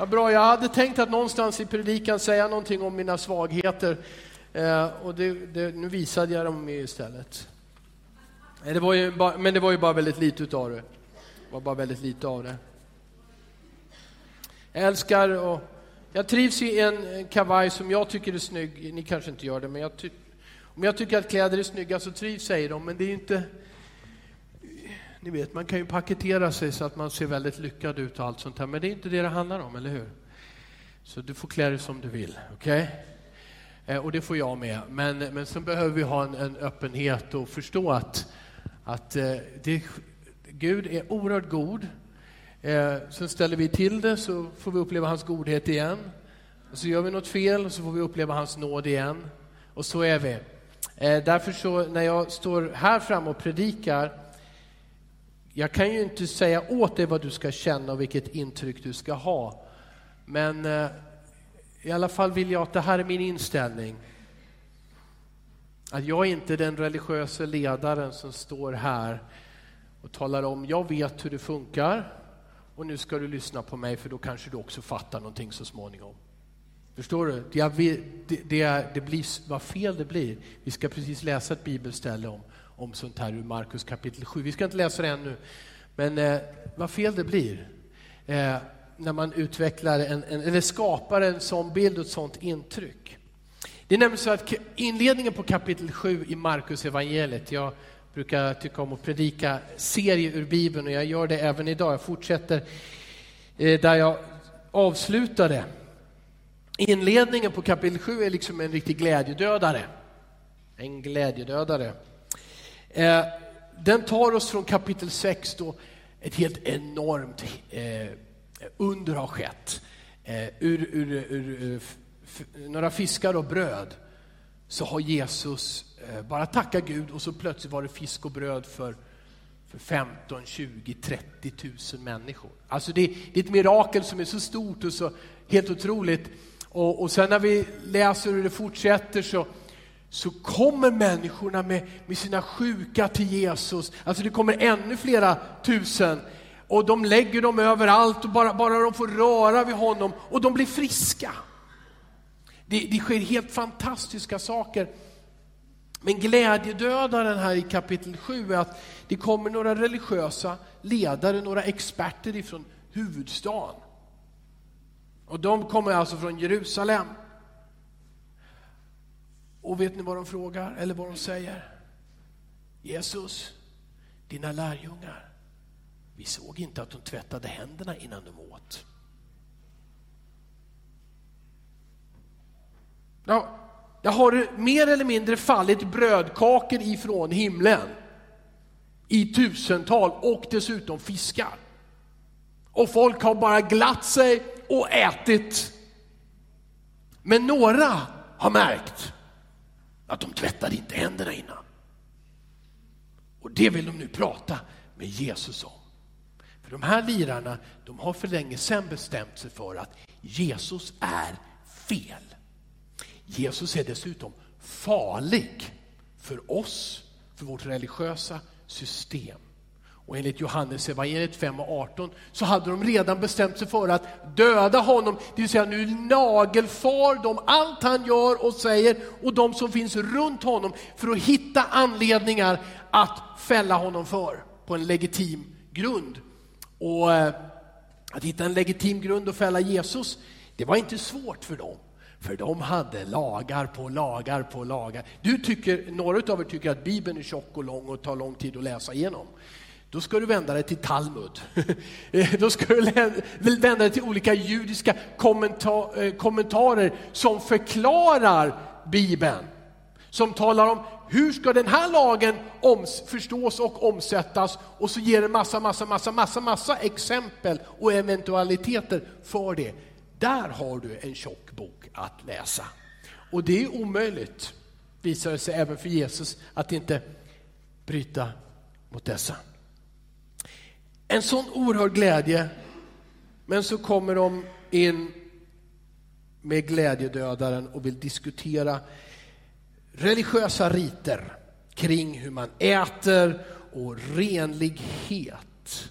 Ja, bra, jag hade tänkt att någonstans i predikan säga någonting om mina svagheter. Eh, och det, det, nu visade jag dem istället. Det var ju bara, men det var ju bara väldigt lite utav det. Det var bara väldigt lite av det. Jag älskar och jag trivs i en kavaj som jag tycker är snygg. Ni kanske inte gör det, men jag ty, om jag tycker att kläder är snygga så trivs jag i dem. Men det är inte... Ni vet, man kan ju paketera sig så att man ser väldigt lyckad ut och allt sånt här. Men det är inte det det handlar om, eller hur? Så du får klä dig som du vill, okej? Okay? Eh, och det får jag med. Men, men sen behöver vi ha en, en öppenhet och förstå att, att eh, det, Gud är oerhört god. Eh, sen ställer vi till det så får vi uppleva hans godhet igen. Och så gör vi något fel så får vi uppleva hans nåd igen. Och så är vi. Eh, därför så när jag står här framme och predikar, jag kan ju inte säga åt dig vad du ska känna och vilket intryck du ska ha. Men eh, i alla fall vill jag att det här är min inställning. Att jag är inte den religiösa ledaren som står här och talar om, jag vet hur det funkar och nu ska du lyssna på mig för då kanske du också fattar någonting så småningom. Förstår du? Det, det, det, det blir vad fel det blir. Vi ska precis läsa ett bibelställe om, om sånt här ur Markus kapitel 7. Vi ska inte läsa det ännu, men eh, vad fel det blir eh, när man utvecklar en, en, eller skapar en sån bild och ett sånt intryck. Det är nämligen så att inledningen på kapitel 7 i Markus evangeliet, jag brukar tycka om att predika serier ur Bibeln och jag gör det även idag. Jag fortsätter eh, där jag avslutade. Inledningen på kapitel 7 är liksom en riktig glädjedödare. En glädjedödare. Eh, den tar oss från kapitel 6 då ett helt enormt eh, under har skett. Eh, ur, ur, ur, eh, ur några fiskar och bröd så har Jesus eh, bara tackat Gud och så plötsligt var det fisk och bröd för, för 15, 20, 30 000 människor. Alltså det, det är ett mirakel som är så stort och så helt otroligt. Och, och sen när vi läser hur det fortsätter så, så kommer människorna med, med sina sjuka till Jesus. Alltså det kommer ännu flera tusen och de lägger dem överallt och bara, bara de får röra vid honom och de blir friska. Det, det sker helt fantastiska saker. Men glädjedödaren här i kapitel 7 är att det kommer några religiösa ledare, några experter ifrån huvudstaden. Och de kommer alltså från Jerusalem. Och vet ni vad de frågar, eller vad de säger? Jesus, dina lärjungar, vi såg inte att de tvättade händerna innan de åt. Ja, det har mer eller mindre fallit brödkakor ifrån himlen i tusental och dessutom fiskar. Och folk har bara glatt sig och ätit. Men några har märkt att de tvättade inte händerna innan. Och det vill de nu prata med Jesus om. För de här lirarna, de har för länge sedan bestämt sig för att Jesus är fel. Jesus är dessutom farlig för oss, för vårt religiösa system. Och enligt Johannes evangeliet 5 och 18 så hade de redan bestämt sig för att döda honom, det vill säga nu nagelfar de allt han gör och säger och de som finns runt honom för att hitta anledningar att fälla honom för på en legitim grund. Och eh, att hitta en legitim grund att fälla Jesus, det var inte svårt för dem. För de hade lagar på lagar på lagar. Du tycker, några av er tycker att Bibeln är tjock och lång och tar lång tid att läsa igenom. Då ska du vända dig till Talmud. Då ska du vända dig till olika judiska kommentar eh, kommentarer som förklarar Bibeln. Som talar om hur ska den här lagen förstås och omsättas och så ger en massa, massa, massa, massa, massa exempel och eventualiteter för det. Där har du en tjock bok att läsa. Och det är omöjligt, visar det sig även för Jesus, att inte bryta mot dessa. En sån oerhörd glädje, men så kommer de in med glädjedödaren och vill diskutera religiösa riter kring hur man äter och renlighet.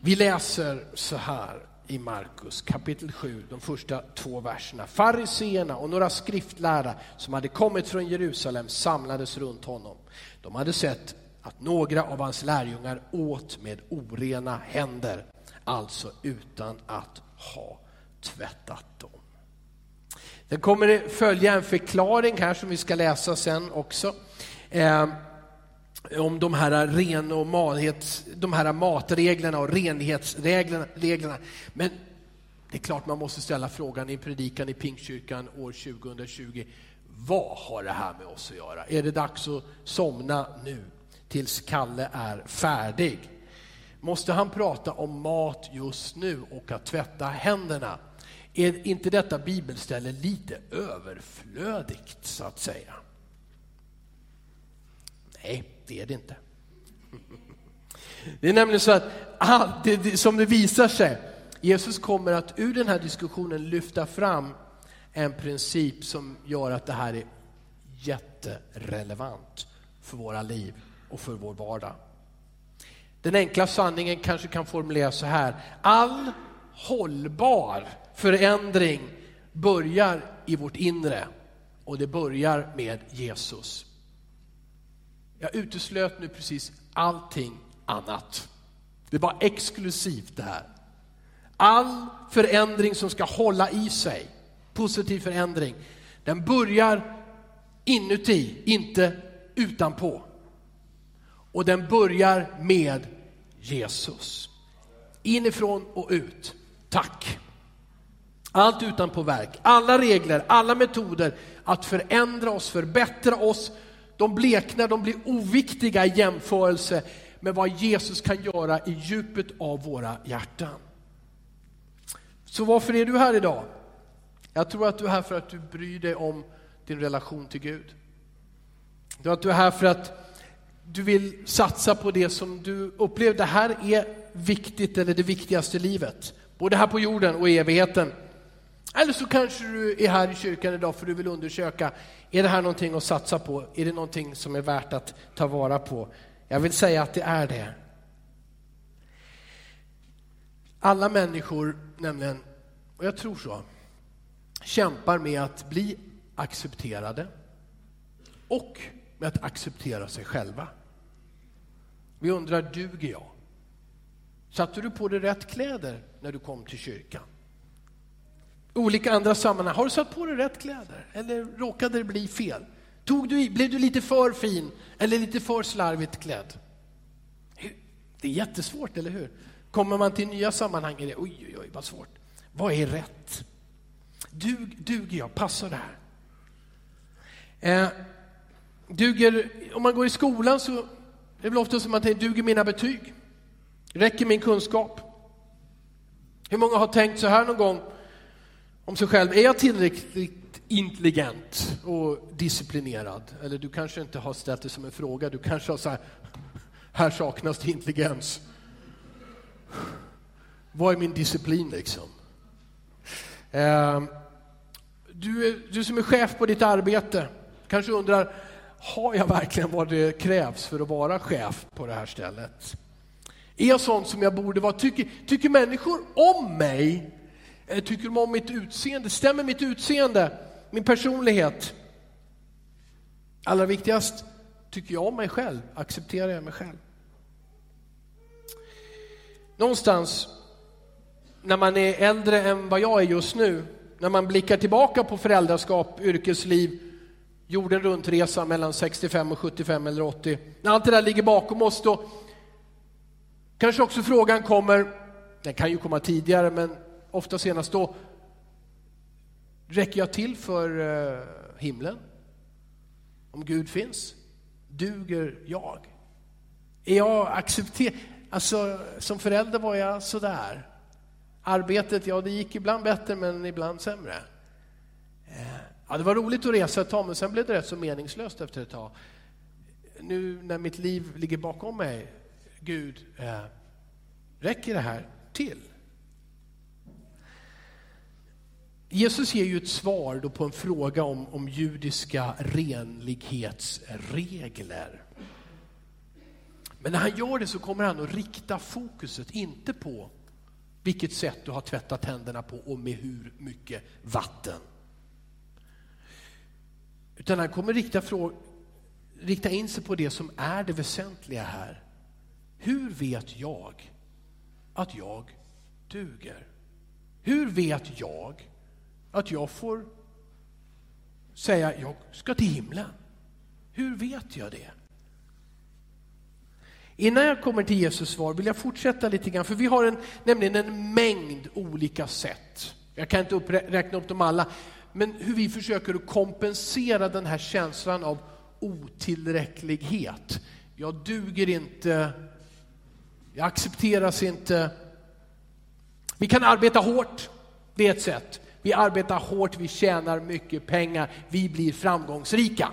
Vi läser så här i Markus kapitel 7, de första två verserna. Fariseerna och några skriftlärda som hade kommit från Jerusalem samlades runt honom. De hade sett att några av hans lärjungar åt med orena händer, alltså utan att ha tvättat dem. Det kommer följa en förklaring här som vi ska läsa sen också. Eh, om de här, ren och malhets, de här matreglerna och renhetsreglerna. Men det är klart man måste ställa frågan i predikan i Pingstkyrkan år 2020. Vad har det här med oss att göra? Är det dags att somna nu tills Kalle är färdig? Måste han prata om mat just nu och att tvätta händerna? Är inte detta bibelställe lite överflödigt så att säga? Nej, det är det inte. Det är nämligen så att, ah, som det visar sig, Jesus kommer att ur den här diskussionen lyfta fram en princip som gör att det här är jätterelevant för våra liv och för vår vardag. Den enkla sanningen kanske kan formuleras så här. All hållbar förändring börjar i vårt inre och det börjar med Jesus. Jag uteslöt nu precis allting annat. Det var exklusivt det här. All förändring som ska hålla i sig, positiv förändring, den börjar inuti, inte utanpå. Och den börjar med Jesus. Inifrån och ut. Tack. Allt utanpå verk, alla regler, alla metoder att förändra oss, förbättra oss, de bleknar, de blir oviktiga i jämförelse med vad Jesus kan göra i djupet av våra hjärtan. Så varför är du här idag? Jag tror att du är här för att du bryr dig om din relation till Gud. Jag tror att du är här för att du vill satsa på det som du upplever, det här är viktigt eller det viktigaste i livet. Både här på jorden och i evigheten. Eller så kanske du är här i kyrkan idag för du vill undersöka, är det här någonting att satsa på? Är det någonting som är värt att ta vara på? Jag vill säga att det är det. Alla människor, nämligen, och jag tror så, kämpar med att bli accepterade och med att acceptera sig själva. Vi undrar, duger jag? Satte du på dig rätt kläder när du kom till kyrkan? olika andra sammanhang. Har du satt på dig rätt kläder eller råkade det bli fel? Tog du i, blev du lite för fin eller lite för slarvigt klädd? Det är jättesvårt, eller hur? Kommer man till nya sammanhang är det oj, oj, oj, vad svårt. Vad är rätt? Dug, duger jag? Passar det här? Eh, duger, om man går i skolan så är det väl ofta som man tänker, duger mina betyg? Räcker min kunskap? Hur många har tänkt så här någon gång? om sig själv. Är jag tillräckligt intelligent och disciplinerad? Eller du kanske inte har ställt det som en fråga, du kanske har sagt här saknas det intelligens. Vad är min disciplin liksom? Ehm, du, du som är chef på ditt arbete kanske undrar, har jag verkligen vad det krävs för att vara chef på det här stället? Är jag sån som jag borde vara? Tycker, tycker människor om mig eh, tycker de om mitt utseende? Stämmer mitt utseende, min personlighet? Allra viktigast, tycker jag om mig själv? Accepterar jag mig själv? Någonstans när man är äldre än vad jag är just nu, när man blickar tillbaka på föräldraskap, yrkesliv, jorden runt-resa mellan 65 och 75 eller 80. När allt det där ligger bakom oss då kanske också frågan kommer, den kan ju komma tidigare, men ofta senast då, räcker jag till för eh, himlen? Om Gud finns? Duger jag? Är jag accepterad? Alltså, som förälder var jag sådär. Arbetet, ja det gick ibland bättre men ibland sämre. Ja, det var roligt att resa ett tag men sen blev det rätt så meningslöst efter ett tag. Nu när mitt liv ligger bakom mig, Gud, eh, räcker det här till? Jesus ger ju ett svar då på en fråga om, om judiska renlighetsregler. Men när han gör det så kommer han att rikta fokuset, inte på vilket sätt du har tvättat händerna på och med hur mycket vatten. Utan han kommer rikta, rikta in sig på det som är det väsentliga här. Hur vet jag att jag duger? Hur vet jag att jag får säga jag ska till himlen? Hur vet jag det? Innan jag kommer till Jesus svar vill jag fortsätta lite grann, för vi har en, nämligen en mängd olika sätt. Jag kan inte räkna upp dem alla, men hur vi försöker att kompensera den här känslan av otillräcklighet. Jag duger inte, jag accepteras inte. Vi kan arbeta hårt, det är ett sätt. Vi arbetar hårt, vi tjänar mycket pengar, vi blir framgångsrika.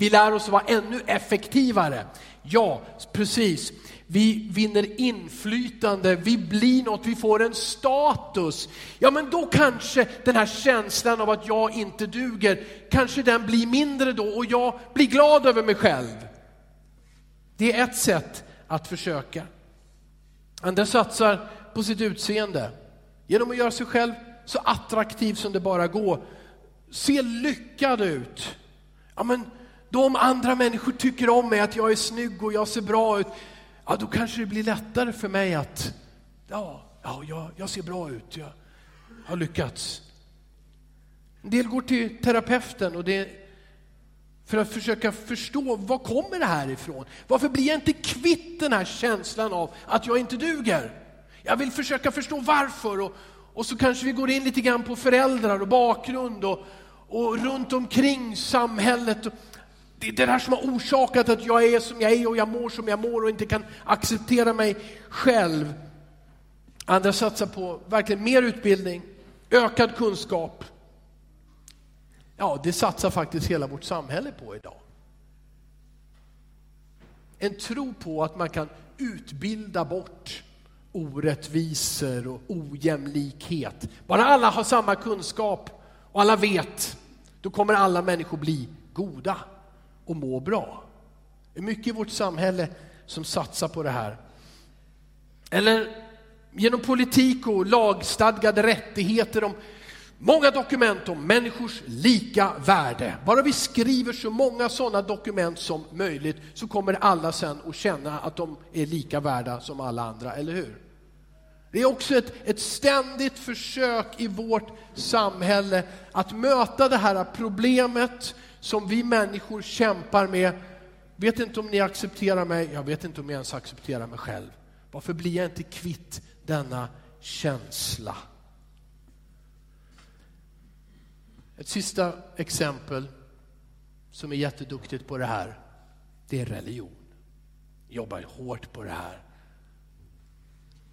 Vi lär oss vara ännu effektivare. Ja, precis. Vi vinner inflytande, vi blir något, vi får en status. Ja, men då kanske den här känslan av att jag inte duger, kanske den blir mindre då och jag blir glad över mig själv. Det är ett sätt att försöka. Andra satsar på sitt utseende genom att göra sig själv så attraktiv som det bara går. Se lyckad ut. Ja, men då om andra människor tycker om mig, att jag är snygg och jag ser bra ut, ja då kanske det blir lättare för mig att, ja, ja jag, jag ser bra ut, jag har lyckats. En del går till terapeuten och det för att försöka förstå var kommer det här ifrån? Varför blir jag inte kvitt den här känslan av att jag inte duger? Jag vill försöka förstå varför och, och så kanske vi går in lite grann på föräldrar och bakgrund och, och runt omkring samhället. Det är det här som har orsakat att jag är som jag är och jag mår som jag mår och inte kan acceptera mig själv. Andra satsar på verkligen mer utbildning, ökad kunskap. Ja, det satsar faktiskt hela vårt samhälle på idag. En tro på att man kan utbilda bort orättvisor och ojämlikhet. Bara alla har samma kunskap och alla vet, då kommer alla människor bli goda och må bra. Det är mycket i vårt samhälle som satsar på det här. Eller genom politik och lagstadgade rättigheter om många dokument om människors lika värde. Bara vi skriver så många sådana dokument som möjligt så kommer alla sen att känna att de är lika värda som alla andra, eller hur? Det är också ett, ett ständigt försök i vårt samhälle att möta det här problemet som vi människor kämpar med. Vet inte om ni accepterar mig, jag vet inte om jag ens accepterar mig själv. Varför blir jag inte kvitt denna känsla? Ett sista exempel som är jätteduktigt på det här, det är religion. Jobbar hårt på det här.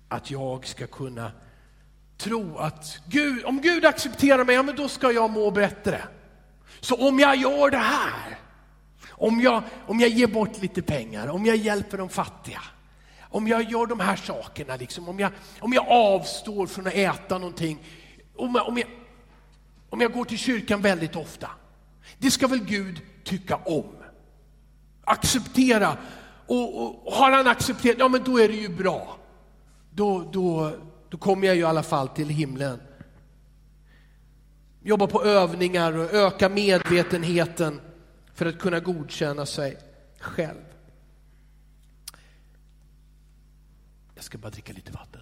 Att jag ska kunna tro att Gud, om Gud accepterar mig, ja, men då ska jag må bättre. Så om jag gör det här, om jag, om jag ger bort lite pengar, om jag hjälper de fattiga, om jag gör de här sakerna, liksom, om, jag, om jag avstår från att äta någonting, om jag, om, jag, om jag går till kyrkan väldigt ofta. Det ska väl Gud tycka om? Acceptera. Och, och, och har han accepterat, ja men då är det ju bra. Då, då, då kommer jag ju i alla fall till himlen jobba på övningar och öka medvetenheten för att kunna godkänna sig själv. Jag ska bara dricka lite vatten.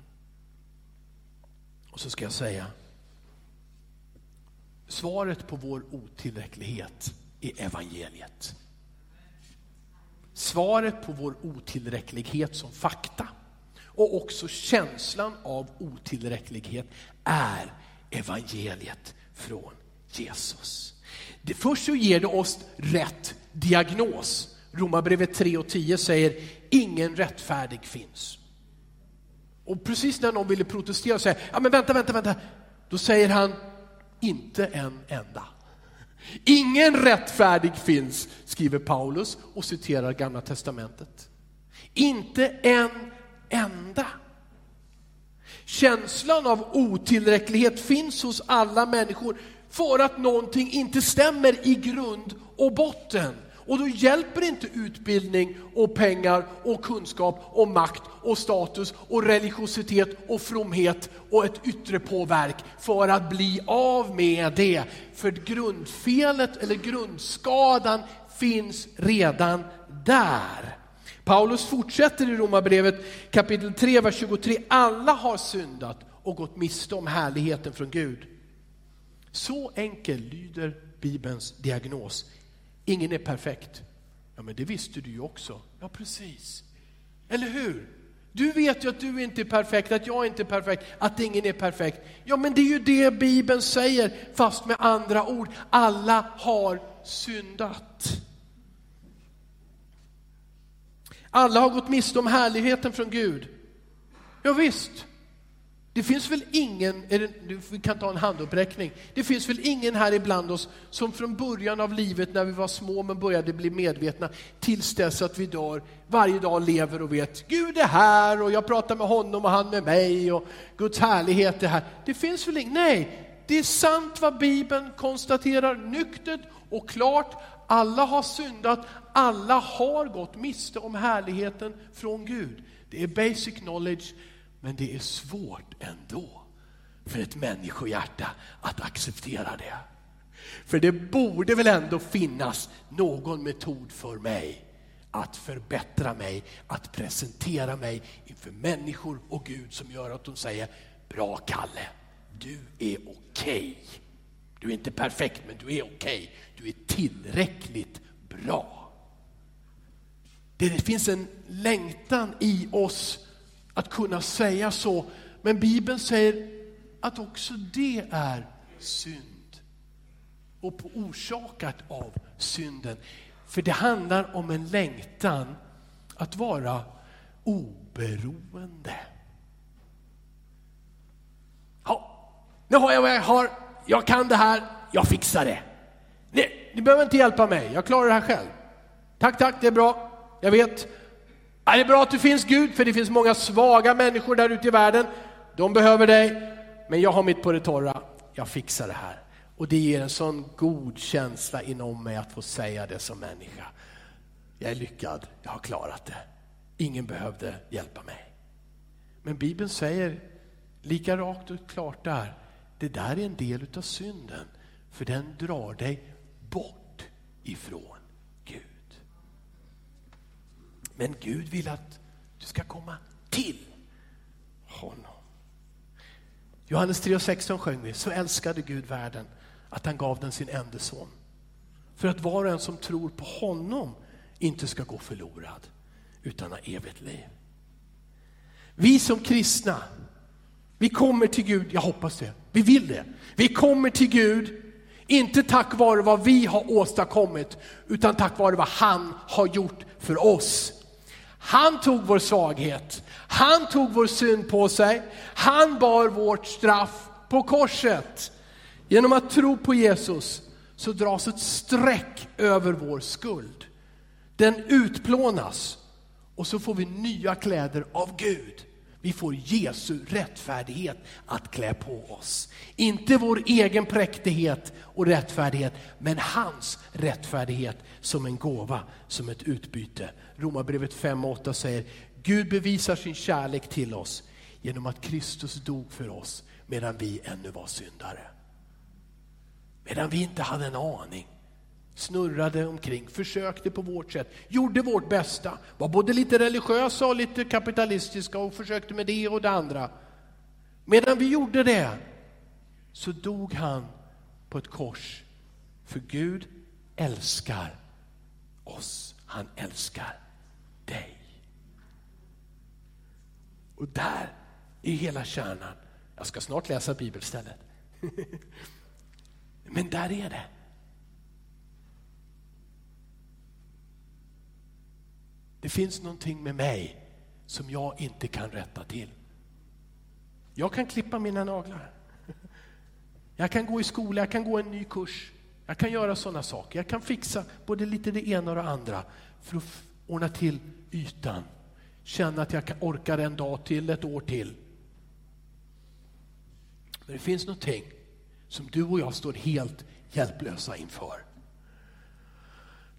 Och så ska jag säga, svaret på vår otillräcklighet är evangeliet. Svaret på vår otillräcklighet som fakta och också känslan av otillräcklighet är evangeliet från Jesus. Det först så ger det oss rätt diagnos. Romarbrevet 3 och 10 säger ingen rättfärdig finns. Och precis när någon ville protestera och säga, ja men vänta, vänta, vänta, då säger han inte en enda. Ingen rättfärdig finns, skriver Paulus och citerar Gamla Testamentet. Inte en enda. Känslan av otillräcklighet finns hos alla människor för att någonting inte stämmer i grund och botten. Och då hjälper inte utbildning och pengar och kunskap och makt och status och religiositet och fromhet och ett yttre påverk för att bli av med det. För grundfelet eller grundskadan finns redan där. Paulus fortsätter i Romarbrevet kapitel 3, vers 23. Alla har syndat och gått miste om härligheten från Gud. Så enkel lyder Bibelns diagnos. Ingen är perfekt. Ja, men det visste du ju också. Ja, precis. Eller hur? Du vet ju att du inte är perfekt, att jag inte är perfekt, att ingen är perfekt. Ja, men det är ju det Bibeln säger, fast med andra ord. Alla har syndat. Alla har gått miste om härligheten från Gud. Ja, visst. Det finns väl ingen, vi kan ta en handuppräckning, det finns väl ingen här ibland oss som från början av livet när vi var små men började bli medvetna tills dess att vi dör, varje dag lever och vet Gud är här och jag pratar med honom och han med mig och Guds härlighet är här. Det finns väl ingen, nej, det är sant vad Bibeln konstaterar nyktert och klart. Alla har syndat, alla har gått miste om härligheten från Gud. Det är basic knowledge men det är svårt ändå för ett människohjärta att acceptera det. För det borde väl ändå finnas någon metod för mig att förbättra mig, att presentera mig inför människor och Gud som gör att de säger Bra Kalle, du är okej. Okay. Du är inte perfekt, men du är okej. Okay. Du är tillräckligt bra. Det finns en längtan i oss att kunna säga så. Men Bibeln säger att också det är synd. Och orsakat av synden. För det handlar om en längtan att vara oberoende. Ja, nu har jag vad jag har, jag kan det här, jag fixar det. Nej, ni behöver inte hjälpa mig, jag klarar det här själv. Tack, tack, det är bra. Jag vet, det är bra att du finns Gud, för det finns många svaga människor där ute i världen. De behöver dig, men jag har mitt på det torra. Jag fixar det här. Och det ger en sån god känsla inom mig att få säga det som människa. Jag är lyckad, jag har klarat det. Ingen behövde hjälpa mig. Men Bibeln säger lika rakt och klart där, det där är en del av synden, för den drar dig bort ifrån Gud. men Gud vill att du ska komma till honom. Johannes 3 och 16 sjöng vi, så älskade Gud världen att han gav den sin enda son. För att var och en som tror på honom inte ska gå förlorad utan ha evigt liv. Vi som kristna, vi kommer till Gud, jag hoppas det, vi vill det. Vi kommer till Gud, inte tack vare vad vi har åstadkommit, utan tack vare vad han har gjort för oss. Han tog vår svaghet, han tog vår synd på sig, han bar vårt straff på korset. Genom att tro på Jesus så dras ett streck över vår skuld. Den utplånas och så får vi nya kläder av Gud. Vi får Jesu rättfärdighet att klä på oss. Inte vår egen präktighet och rättfärdighet, men hans rättfärdighet som en gåva, som ett utbyte. Romarbrevet 5 och 8 säger, Gud bevisar sin kärlek till oss genom att Kristus dog för oss medan vi ännu var syndare. Medan vi inte hade en aning snurrade omkring, försökte på vårt sätt, gjorde vårt bästa, var både lite religiösa och lite kapitalistiska och försökte med det och det andra. Medan vi gjorde det så dog han på ett kors. För Gud älskar oss. Han älskar dig. Och där är hela kärnan. Jag ska snart läsa bibelstället. Men där är det. Det finns någonting med mig som jag inte kan rätta till. Jag kan klippa mina naglar. Jag kan gå i skola, jag kan gå en ny kurs. Jag kan göra sådana saker. Jag kan fixa både lite det ena och det andra för att ordna till ytan. Känna att jag orkar en dag till, ett år till. Men det finns någonting som du och jag står helt hjälplösa inför.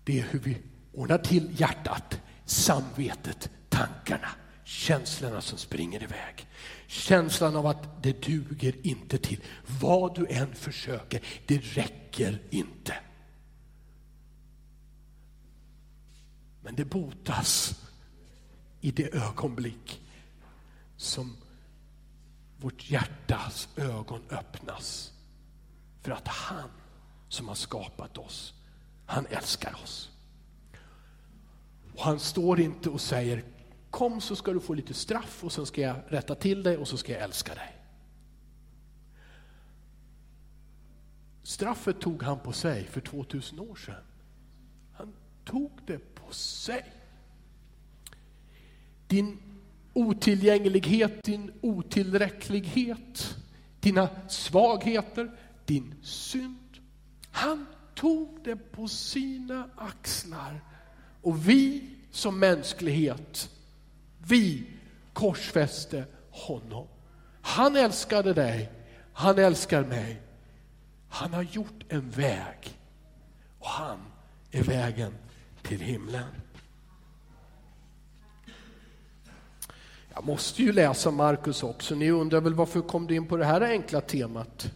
det är hur vi ordnar till hjärtat, samvetet, tankarna, känslorna som springer iväg. Känslan av att det duger inte till. Vad du än försöker, det räcker inte. Men det botas i det ögonblick som vårt hjärtas ögon öppnas för att han som har skapat oss, han älskar oss. Och han står inte och säger kom så ska du få lite straff och sen ska jag rätta till dig och så ska jag älska dig. Straffet tog han på sig för 2000 år sedan. Han tog det på sig. Din otillgänglighet, din otillräcklighet, dina svagheter, din synd. Han tog det på sina axlar. Och vi som mänsklighet, vi korsfäste honom. Han älskade dig, han älskar mig. Han har gjort en väg och han är vägen till himlen. Jag måste ju läsa Markus också. Ni undrar väl varför kom du in på det här enkla temat?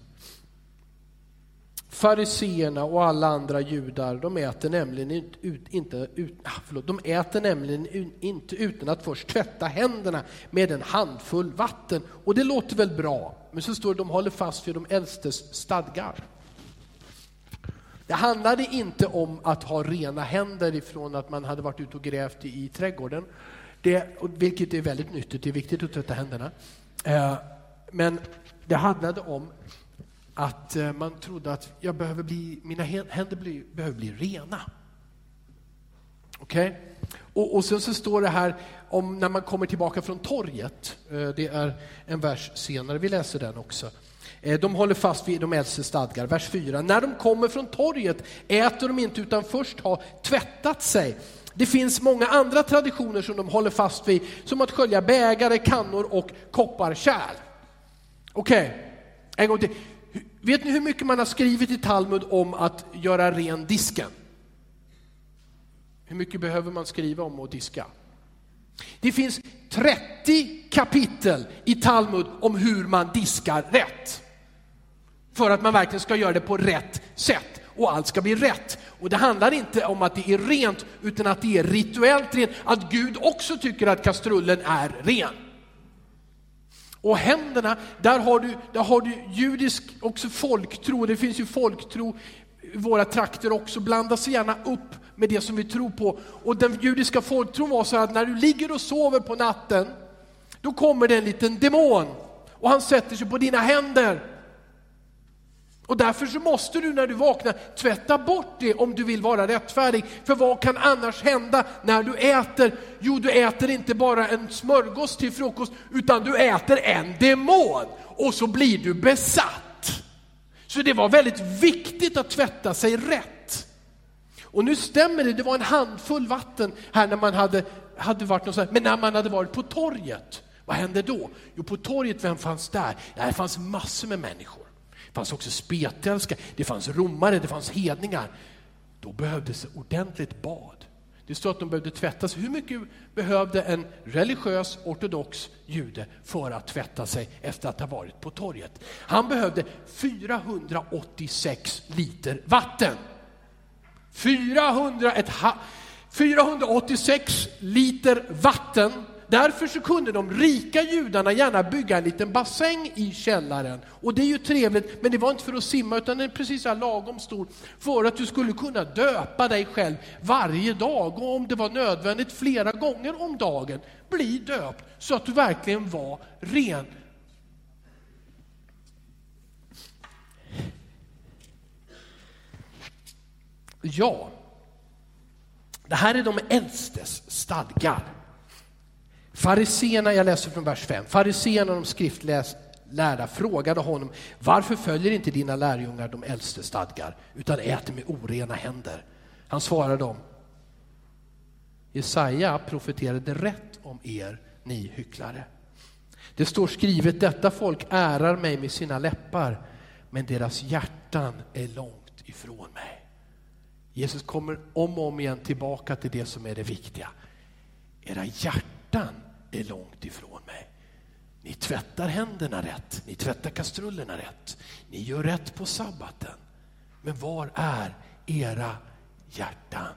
Fariseerna och alla andra judar, de äter nämligen ut, inte, ut, ah, förlåt, de äter nämligen inte utan att först tvätta händerna med en handfull vatten. Och det låter väl bra, men så står det de håller fast vid de äldstes stadgar. Det handlade inte om att ha rena händer ifrån att man hade varit ute och grävt i, i trädgården, det, vilket är väldigt nyttigt, det är viktigt att tvätta händerna. Eh, men det handlade om att eh, man trodde att jag behöver bli, mina händer bli, behöver bli rena. Okej? Okay? Och, och sen så står det här om när man kommer tillbaka från torget. Eh, det är en vers senare, vi läser den också. Eh, de håller fast vid de äldste stadgar. Vers 4. När de kommer från torget äter de inte utan först har tvättat sig. Det finns många andra traditioner som de håller fast vid, som att skölja bägare, kannor och kopparkärl. Okej, okay. en gång till. Vet ni hur mycket man har skrivit i Talmud om att göra ren disken? Hur mycket behöver man skriva om att diska? Det finns 30 kapitel i Talmud om hur man diskar rätt. För att man verkligen ska göra det på rätt sätt och allt ska bli rätt. Och det handlar inte om att det är rent utan att det är rituellt rent, att Gud också tycker att kastrullen är ren. Och händerna, där har du, där har du judisk också folktro, det finns ju folktro i våra trakter också, blandas gärna upp med det som vi tror på. Och den judiska folktron var så att när du ligger och sover på natten, då kommer det en liten demon. Och han sätter sig på dina händer och därför så måste du när du vaknar tvätta bort det om du vill vara rättfärdig. För vad kan annars hända när du äter? Jo, du äter inte bara en smörgås till frukost, utan du äter en demon och så blir du besatt. Så det var väldigt viktigt att tvätta sig rätt. Och nu stämmer det, det var en handfull vatten här när man hade, hade varit någonstans, men när man hade varit på torget, vad hände då? Jo, på torget, vem fanns där? Det fanns massor med människor. Det fanns också spetälska, det fanns romare, det fanns hedningar. Då behövdes ordentligt bad. Det står att de behövde tvätta sig. Hur mycket behövde en religiös ortodox jude för att tvätta sig efter att ha varit på torget? Han behövde 486 liter vatten. 400, ett, 486 liter vatten Därför så kunde de rika judarna gärna bygga en liten bassäng i källaren. Och det är ju trevligt, men det var inte för att simma utan den är precis så lagom stor för att du skulle kunna döpa dig själv varje dag och om det var nödvändigt flera gånger om dagen, bli döpt så att du verkligen var ren. Ja, det här är de äldstes stadgar. Fariseerna, jag läser från vers 5, fariseerna och de skriftlärda frågade honom, varför följer inte dina lärjungar de äldste stadgar utan äter med orena händer? Han svarade dem, Jesaja profeterade rätt om er, ni hycklare. Det står skrivet, detta folk ärar mig med sina läppar, men deras hjärtan är långt ifrån mig. Jesus kommer om och om igen tillbaka till det som är det viktiga. Era hjärtan är långt ifrån mig. Ni tvättar händerna rätt, ni tvättar kastrullerna rätt, ni gör rätt på sabbaten. Men var är era hjärtan?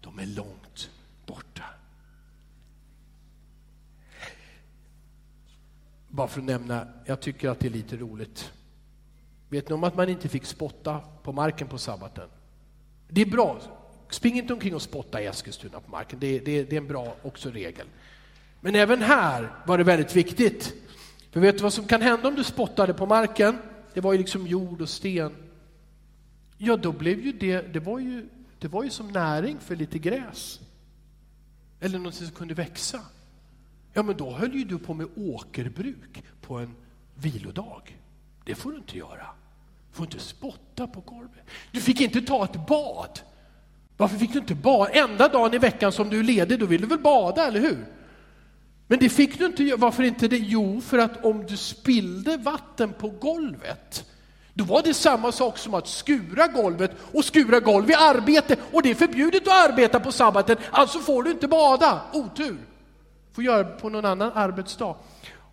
De är långt borta. Bara för att nämna, jag tycker att det är lite roligt. Vet ni om att man inte fick spotta på marken på sabbaten? Det är bra. Spring inte omkring och spotta i Eskilstuna på marken. Det, det, det är en bra också regel. Men även här var det väldigt viktigt. För vet du vad som kan hända om du spottade på marken? Det var ju liksom jord och sten. Ja, då blev ju det, det var ju, det var ju som näring för lite gräs. Eller något som kunde växa. Ja, men då höll ju du på med åkerbruk på en vilodag. Det får du inte göra. Du får inte spotta på golvet. Du fick inte ta ett bad. Varför fick du inte bada? Enda dagen i veckan som du är ledig, då vill du väl bada, eller hur? Men det fick du inte göra. Varför inte det? Jo, för att om du spillde vatten på golvet, då var det samma sak som att skura golvet och skura golv i arbete. Och det är förbjudet att arbeta på sabbaten, alltså får du inte bada. Otur. Får göra på någon annan arbetsdag.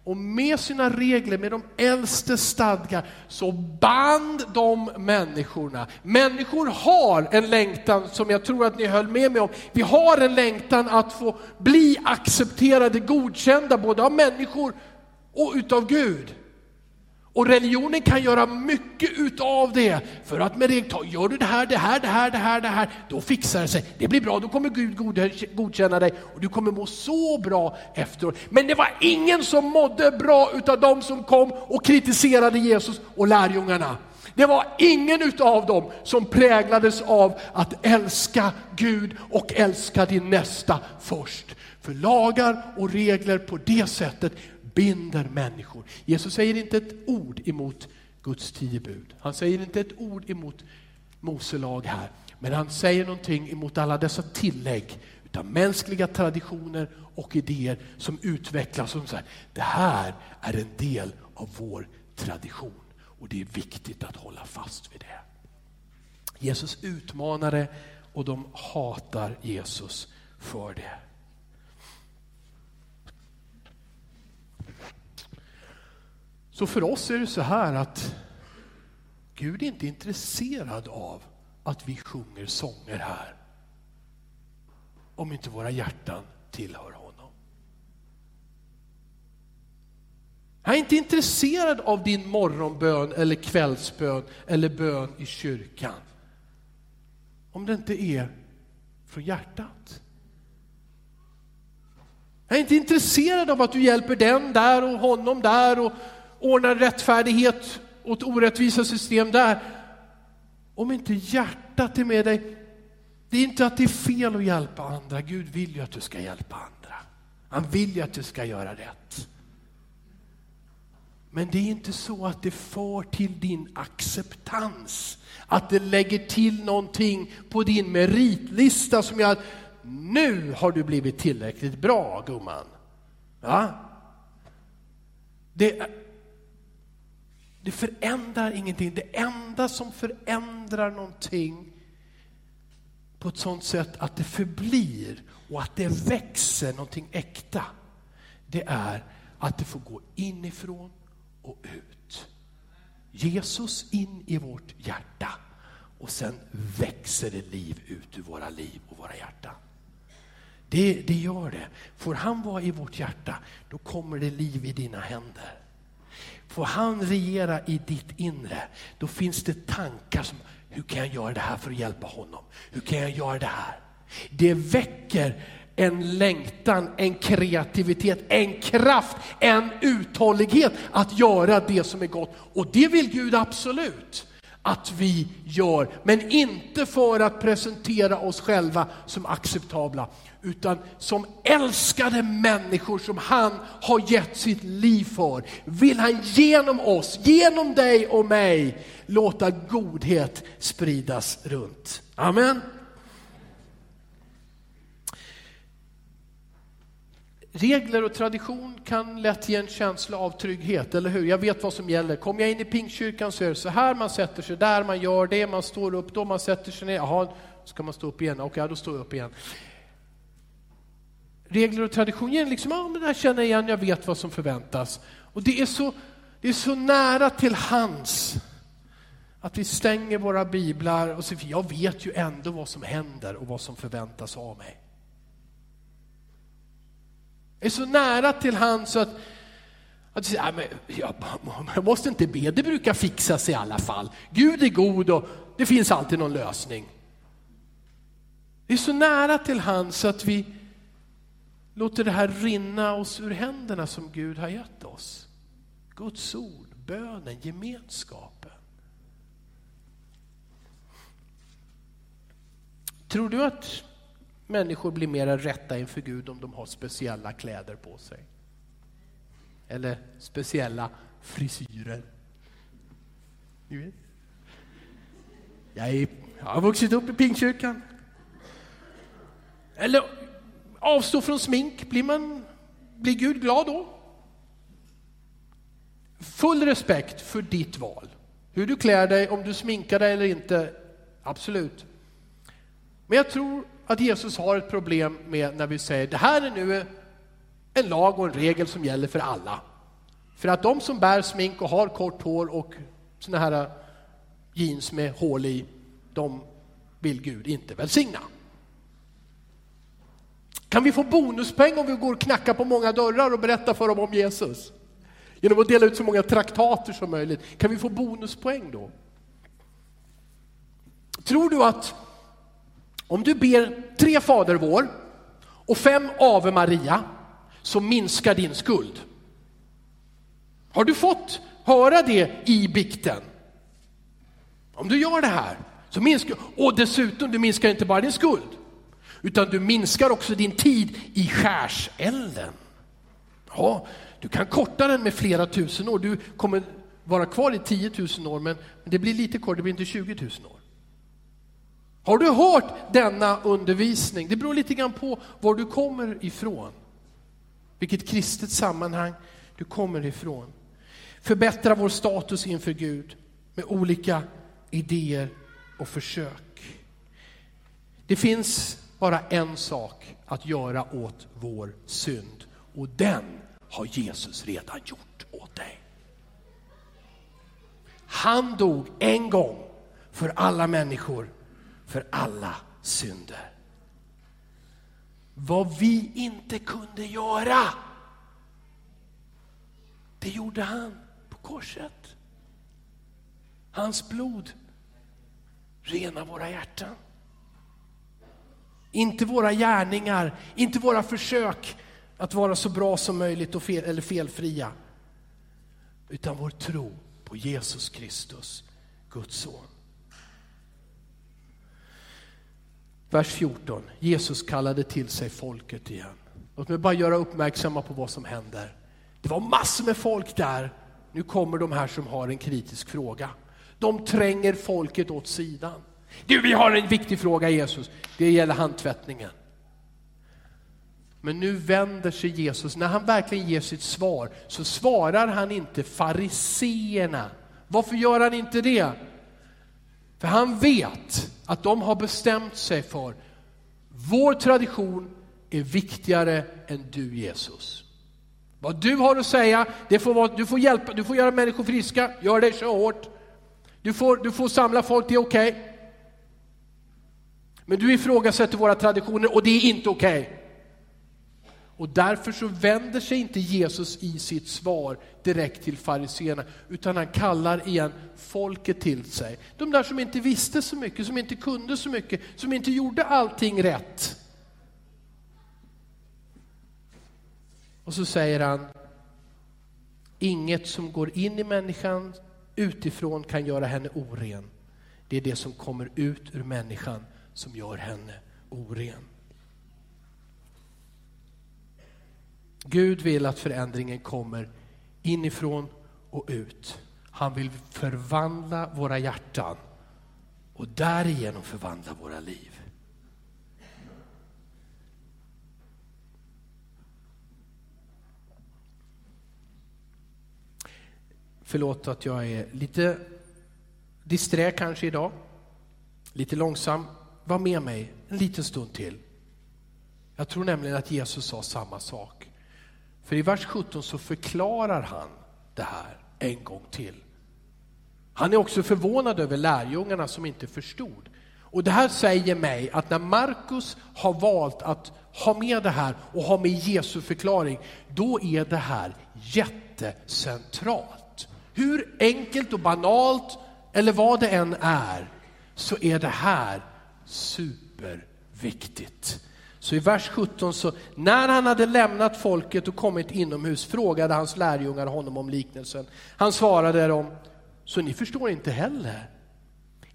Och med sina regler, med de äldste stadgar, så band de människorna. Människor har en längtan, som jag tror att ni höll med mig om, vi har en längtan att få bli accepterade, godkända, både av människor och utav Gud. Och religionen kan göra mycket utav det. För att med det, gör du det här, det här, det här, det här, det här, då fixar det sig. Det blir bra, då kommer Gud godkänna dig och du kommer må så bra efteråt. Men det var ingen som mådde bra utav de som kom och kritiserade Jesus och lärjungarna. Det var ingen utav dem som präglades av att älska Gud och älska din nästa först. För lagar och regler på det sättet binder människor. Jesus säger inte ett ord emot Guds tio bud. Han säger inte ett ord emot Mose lag här. Men han säger någonting emot alla dessa tillägg utav mänskliga traditioner och idéer som utvecklas som så här, det här är en del av vår tradition och det är viktigt att hålla fast vid det. Jesus utmanade och de hatar Jesus för det. Så för oss är det så här att Gud är inte intresserad av att vi sjunger sånger här om inte våra hjärtan tillhör honom. Han är inte intresserad av din morgonbön eller kvällsbön eller bön i kyrkan. Om det inte är från hjärtat. Han är inte intresserad av att du hjälper den där och honom där och ordnar rättfärdighet åt orättvisa system där. Om inte hjärtat är med dig, det är inte att det är fel att hjälpa andra. Gud vill ju att du ska hjälpa andra. Han vill ju att du ska göra rätt. Men det är inte så att det får till din acceptans. Att det lägger till någonting på din meritlista som gör att nu har du blivit tillräckligt bra gumman. Ja? Det, det förändrar ingenting. Det enda som förändrar någonting på ett sånt sätt att det förblir och att det växer någonting äkta, det är att det får gå inifrån och ut. Jesus in i vårt hjärta och sen växer det liv ut ur våra liv och våra hjärtan. Det, det gör det. Får han vara i vårt hjärta, då kommer det liv i dina händer. Får han regera i ditt inre, då finns det tankar som, hur kan jag göra det här för att hjälpa honom? Hur kan jag göra det här? Det väcker en längtan, en kreativitet, en kraft, en uthållighet att göra det som är gott. Och det vill Gud absolut att vi gör, men inte för att presentera oss själva som acceptabla, utan som älskade människor som han har gett sitt liv för. Vill han genom oss, genom dig och mig, låta godhet spridas runt. Amen. Regler och tradition kan lätt ge en känsla av trygghet, eller hur? Jag vet vad som gäller. Kommer jag in i Pingstkyrkan så är det så här, man sätter sig där, man gör det, man står upp då, man sätter sig ner. Jaha, ska man stå upp igen? Okej, då står jag upp igen. Regler och tradition ger liksom, ja men det här känner jag igen, jag vet vad som förväntas. Och det är så, det är så nära till hands att vi stänger våra biblar och säger, jag vet ju ändå vad som händer och vad som förväntas av mig. Det är så nära till hands att, att säger men jag, jag måste inte be, det brukar fixa sig i alla fall. Gud är god och det finns alltid någon lösning. Det är så nära till hands att vi låter det här rinna oss ur händerna som Gud har gett oss. Guds ord, bönen, gemenskapen. Tror du att människor blir mer rätta inför Gud om de har speciella kläder på sig? Eller speciella frisyrer? Ni vet. Jag, är, jag har vuxit upp i Pingstkyrkan. Eller avstå från smink, blir, man, blir Gud glad då? Full respekt för ditt val. Hur du klär dig, om du sminkar dig eller inte, absolut. Men jag tror att Jesus har ett problem med när vi säger det här är nu en lag och en regel som gäller för alla. För att de som bär smink och har kort hår och såna här eh, jeans med hål i, de vill Gud inte välsigna. Kan vi få bonuspoäng om vi går och knackar på många dörrar och berättar för dem om Jesus? Genom att dela ut så många traktater som möjligt. Kan vi få bonuspoäng då? Tror du att om du ber tre Fader vår och fem Ave Maria så minskar din skuld? Har du fått höra det i bikten? Om du gör det här så minskar, och dessutom du minskar inte bara din skuld, utan du minskar också din tid i skärselden. Ja, du kan korta den med flera tusen år. Du kommer vara kvar i 10 000 år, men det blir lite kort, det blir inte 20 000 år. Har du hört denna undervisning? Det beror lite grann på var du kommer ifrån. Vilket kristet sammanhang du kommer ifrån. Förbättra vår status inför Gud med olika idéer och försök. Det finns bara en sak att göra åt vår synd och den har Jesus redan gjort åt dig. Han dog en gång för alla människor, för alla synder. Vad vi inte kunde göra, det gjorde han på korset. Hans blod renar våra hjärtan. Inte våra gärningar, inte våra försök att vara så bra som möjligt och fel, eller felfria. Utan vår tro på Jesus Kristus, Guds son. Vers 14. Jesus kallade till sig folket igen. Låt mig bara göra uppmärksamma på vad som händer. Det var massor med folk där. Nu kommer de här som har en kritisk fråga. De tränger folket åt sidan. Du, vi har en viktig fråga Jesus. Det gäller handtvättningen. Men nu vänder sig Jesus, när han verkligen ger sitt svar, så svarar han inte fariseerna. Varför gör han inte det? För han vet att de har bestämt sig för, vår tradition är viktigare än du Jesus. Vad du har att säga, det får vara, du, får hjälpa, du får göra människor friska, gör det, så hårt. Du får, du får samla folk, det är okej. Okay. Men du ifrågasätter våra traditioner och det är inte okej. Okay. Och därför så vänder sig inte Jesus i sitt svar direkt till fariseerna, utan han kallar igen folket till sig. De där som inte visste så mycket, som inte kunde så mycket, som inte gjorde allting rätt. Och så säger han, inget som går in i människan utifrån kan göra henne oren. Det är det som kommer ut ur människan som gör henne oren. Gud vill att förändringen kommer inifrån och ut. Han vill förvandla våra hjärtan och därigenom förvandla våra liv. Förlåt att jag är lite disträ kanske idag, lite långsam. Var med mig en liten stund till. Jag tror nämligen att Jesus sa samma sak. För i vers 17 så förklarar han det här en gång till. Han är också förvånad över lärjungarna som inte förstod. Och det här säger mig att när Markus har valt att ha med det här och ha med Jesu förklaring, då är det här jättecentralt. Hur enkelt och banalt eller vad det än är, så är det här superviktigt. Så i vers 17, så, när han hade lämnat folket och kommit inomhus frågade hans lärjungar honom om liknelsen. Han svarade dem, så ni förstår inte heller.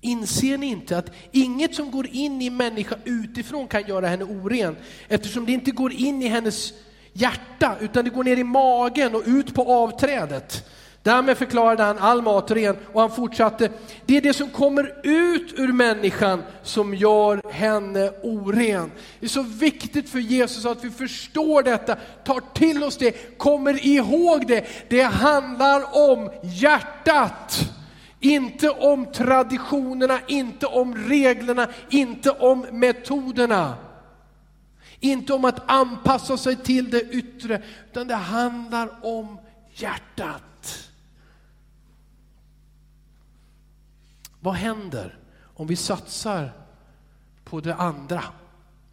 Inser ni inte att inget som går in i människa utifrån kan göra henne oren eftersom det inte går in i hennes hjärta utan det går ner i magen och ut på avträdet. Därmed förklarade han all mat ren och han fortsatte, det är det som kommer ut ur människan som gör henne oren. Det är så viktigt för Jesus att vi förstår detta, tar till oss det, kommer ihåg det. Det handlar om hjärtat. Inte om traditionerna, inte om reglerna, inte om metoderna. Inte om att anpassa sig till det yttre, utan det handlar om hjärtat. Vad händer om vi satsar på det andra,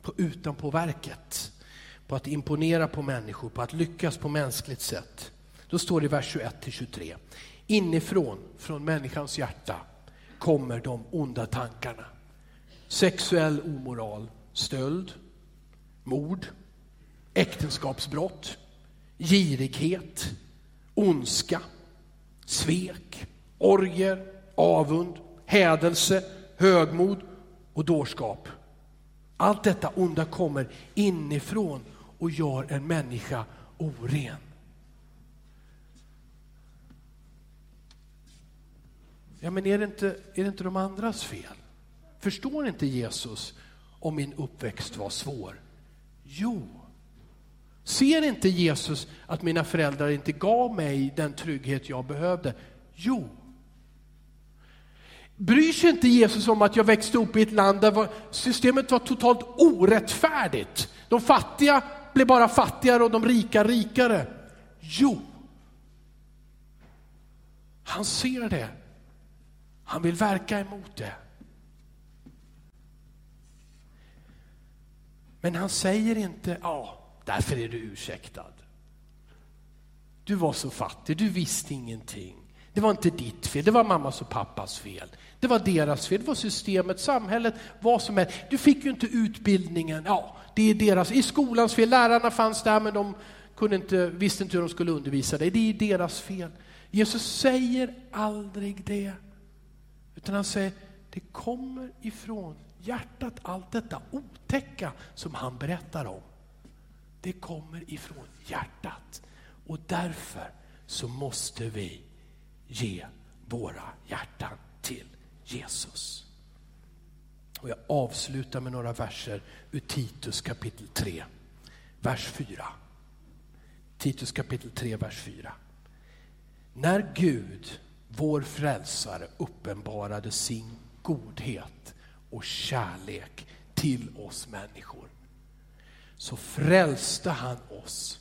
på utanpåverket, på att imponera på människor, på att lyckas på mänskligt sätt? Då står det i vers 21-23. Inifrån, från människans hjärta, kommer de onda tankarna. Sexuell omoral, stöld, mord, äktenskapsbrott, girighet, ondska, svek, orger, avund, hädelse, högmod och dårskap. Allt detta onda kommer inifrån och gör en människa oren. Ja, men är det inte, är det inte de andras fel? Förstår inte Jesus om min uppväxt var svår? Jo. Ser inte Jesus att mina föräldrar inte gav mig den trygghet jag behövde? Jo. Bryr sig inte Jesus om att jag växte upp i ett land där systemet var totalt orättfärdigt? De fattiga blev bara fattigare och de rika rikare. Jo, han ser det. Han vill verka emot det. Men han säger inte, ja, därför är du ursäktad. Du var så fattig, du visste ingenting. Det var inte ditt fel, det var mammas och pappas fel. Det var deras fel, det var systemet, samhället, vad som helst. Du fick ju inte utbildningen, ja, det är deras, i skolans fel, lärarna fanns där men de kunde inte, visste inte hur de skulle undervisa dig, det är deras fel. Jesus säger aldrig det, utan han säger, det kommer ifrån hjärtat, allt detta otäcka som han berättar om. Det kommer ifrån hjärtat och därför så måste vi ge våra hjärtan till Jesus. Och jag avslutar med några verser ur Titus kapitel 3, vers 4. Titus kapitel 3, vers 4. När Gud, vår frälsare, uppenbarade sin godhet och kärlek till oss människor, så frälste han oss,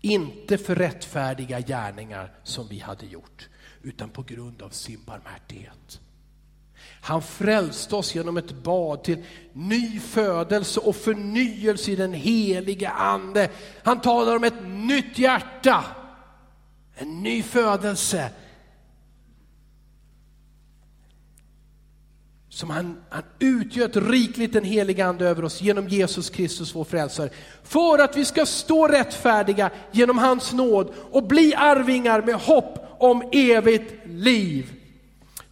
inte för rättfärdiga gärningar som vi hade gjort, utan på grund av sin barmhärtighet. Han frälste oss genom ett bad till ny födelse och förnyelse i den heliga ande. Han talar om ett nytt hjärta, en ny födelse. Som han, han utgöt rikligt den heliga ande över oss genom Jesus Kristus vår frälsare. För att vi ska stå rättfärdiga genom hans nåd och bli arvingar med hopp om evigt liv.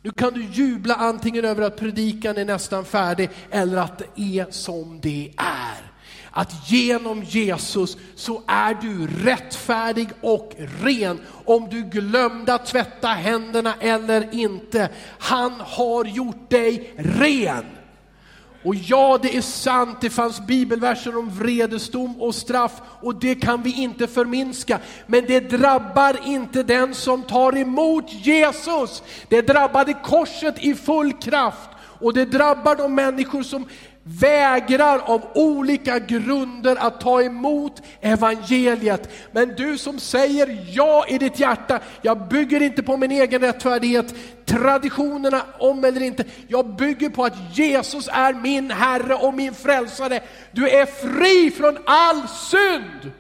Nu kan du jubla antingen över att predikan är nästan färdig eller att det är som det är. Att genom Jesus så är du rättfärdig och ren. Om du glömde att tvätta händerna eller inte. Han har gjort dig ren. Och ja, det är sant, det fanns bibelverser om vredesdom och straff och det kan vi inte förminska. Men det drabbar inte den som tar emot Jesus. Det drabbade korset i full kraft och det drabbar de människor som vägrar av olika grunder att ta emot evangeliet. Men du som säger ja i ditt hjärta, jag bygger inte på min egen rättfärdighet, traditionerna om eller inte. Jag bygger på att Jesus är min Herre och min frälsare. Du är fri från all synd.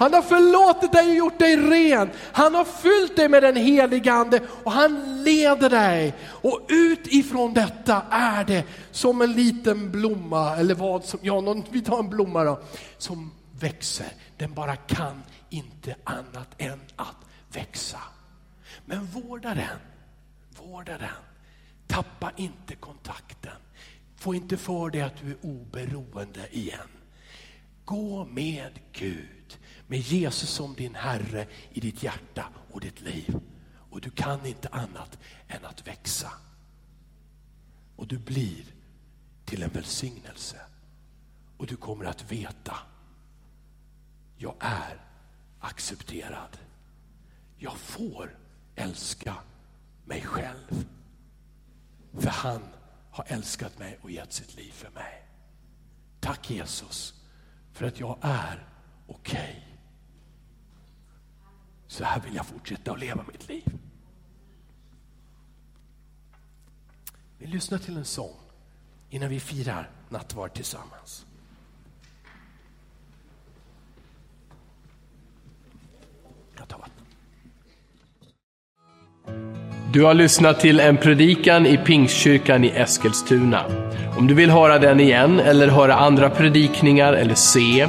Han har förlåtit dig och gjort dig ren. Han har fyllt dig med den helige Ande och han leder dig. Och utifrån detta är det som en liten blomma, eller vad som, ja någon, vi tar en blomma då, som växer. Den bara kan inte annat än att växa. Men vårda den, vårda den. Tappa inte kontakten. Få inte för dig att du är oberoende igen. Gå med Gud med Jesus som din Herre i ditt hjärta och ditt liv. Och du kan inte annat än att växa. Och du blir till en välsignelse. Och du kommer att veta, jag är accepterad. Jag får älska mig själv. För han har älskat mig och gett sitt liv för mig. Tack Jesus för att jag är okej. Okay. Så här vill jag fortsätta att leva mitt liv. Vi lyssnar till en sång innan vi firar nattvard tillsammans. Jag tar vatten. Du har lyssnat till en predikan i Pingstkyrkan i Eskilstuna. Om du vill höra den igen eller höra andra predikningar eller se,